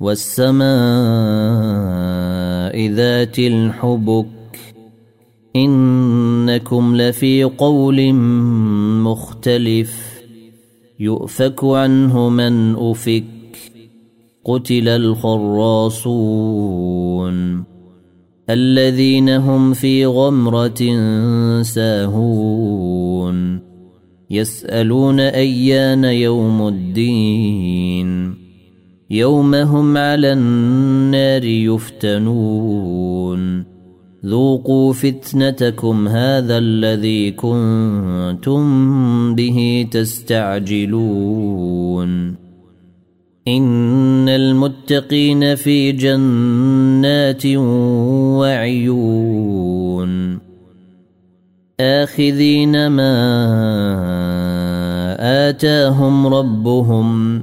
والسماء ذات الحبك إنكم لفي قول مختلف يؤفك عنه من أفك قتل الخراصون الذين هم في غمرة ساهون يسألون أيان يوم الدين يوم هم على النار يفتنون. ذوقوا فتنتكم هذا الذي كنتم به تستعجلون. إن المتقين في جنات وعيون. آخذين ما آتاهم ربهم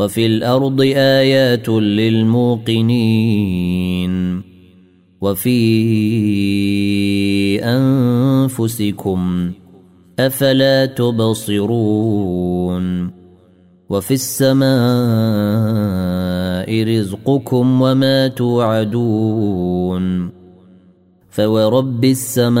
وفي الأرض آيات للموقنين وفي أنفسكم أفلا تبصرون وفي السماء رزقكم وما توعدون فورب السماء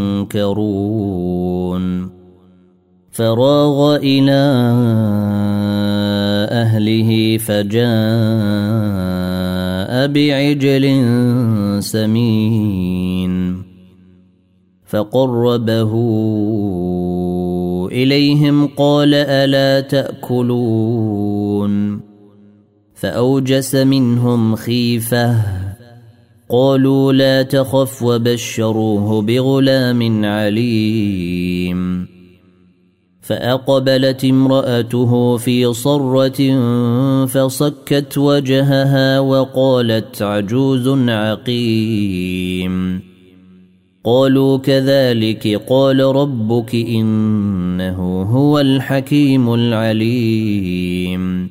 فراغ إلى أهله فجاء بعجل سمين فقربه إليهم قال ألا تأكلون. فأوجس منهم خيفة قالوا لا تخف وبشروه بغلام عليم. فأقبلت امرأته في صرة فصكت وجهها وقالت عجوز عقيم. قالوا كذلك قال ربك إنه هو الحكيم العليم.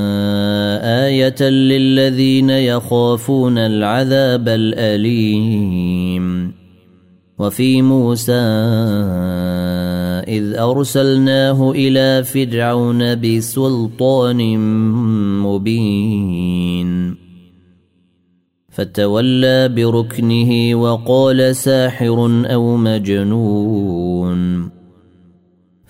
آية للذين يخافون العذاب الأليم. وفي موسى إذ أرسلناه إلى فرعون بسلطان مبين. فتولى بركنه وقال ساحر أو مجنون.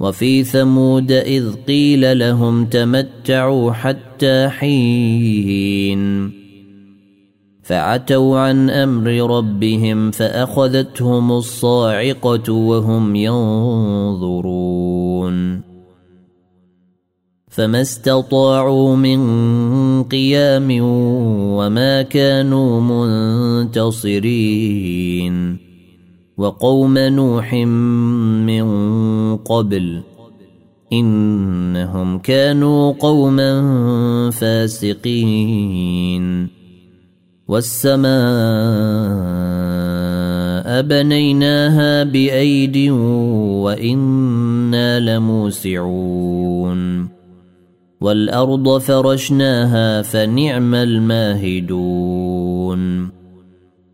وفي ثمود إذ قيل لهم تمتعوا حتى حين فعتوا عن أمر ربهم فأخذتهم الصاعقة وهم ينظرون فما استطاعوا من قيام وما كانوا منتصرين وقوم نوح من قبل إنهم كانوا قوما فاسقين. والسماء بنيناها بأيد وإنا لموسعون. والأرض فرشناها فنعم الماهدون.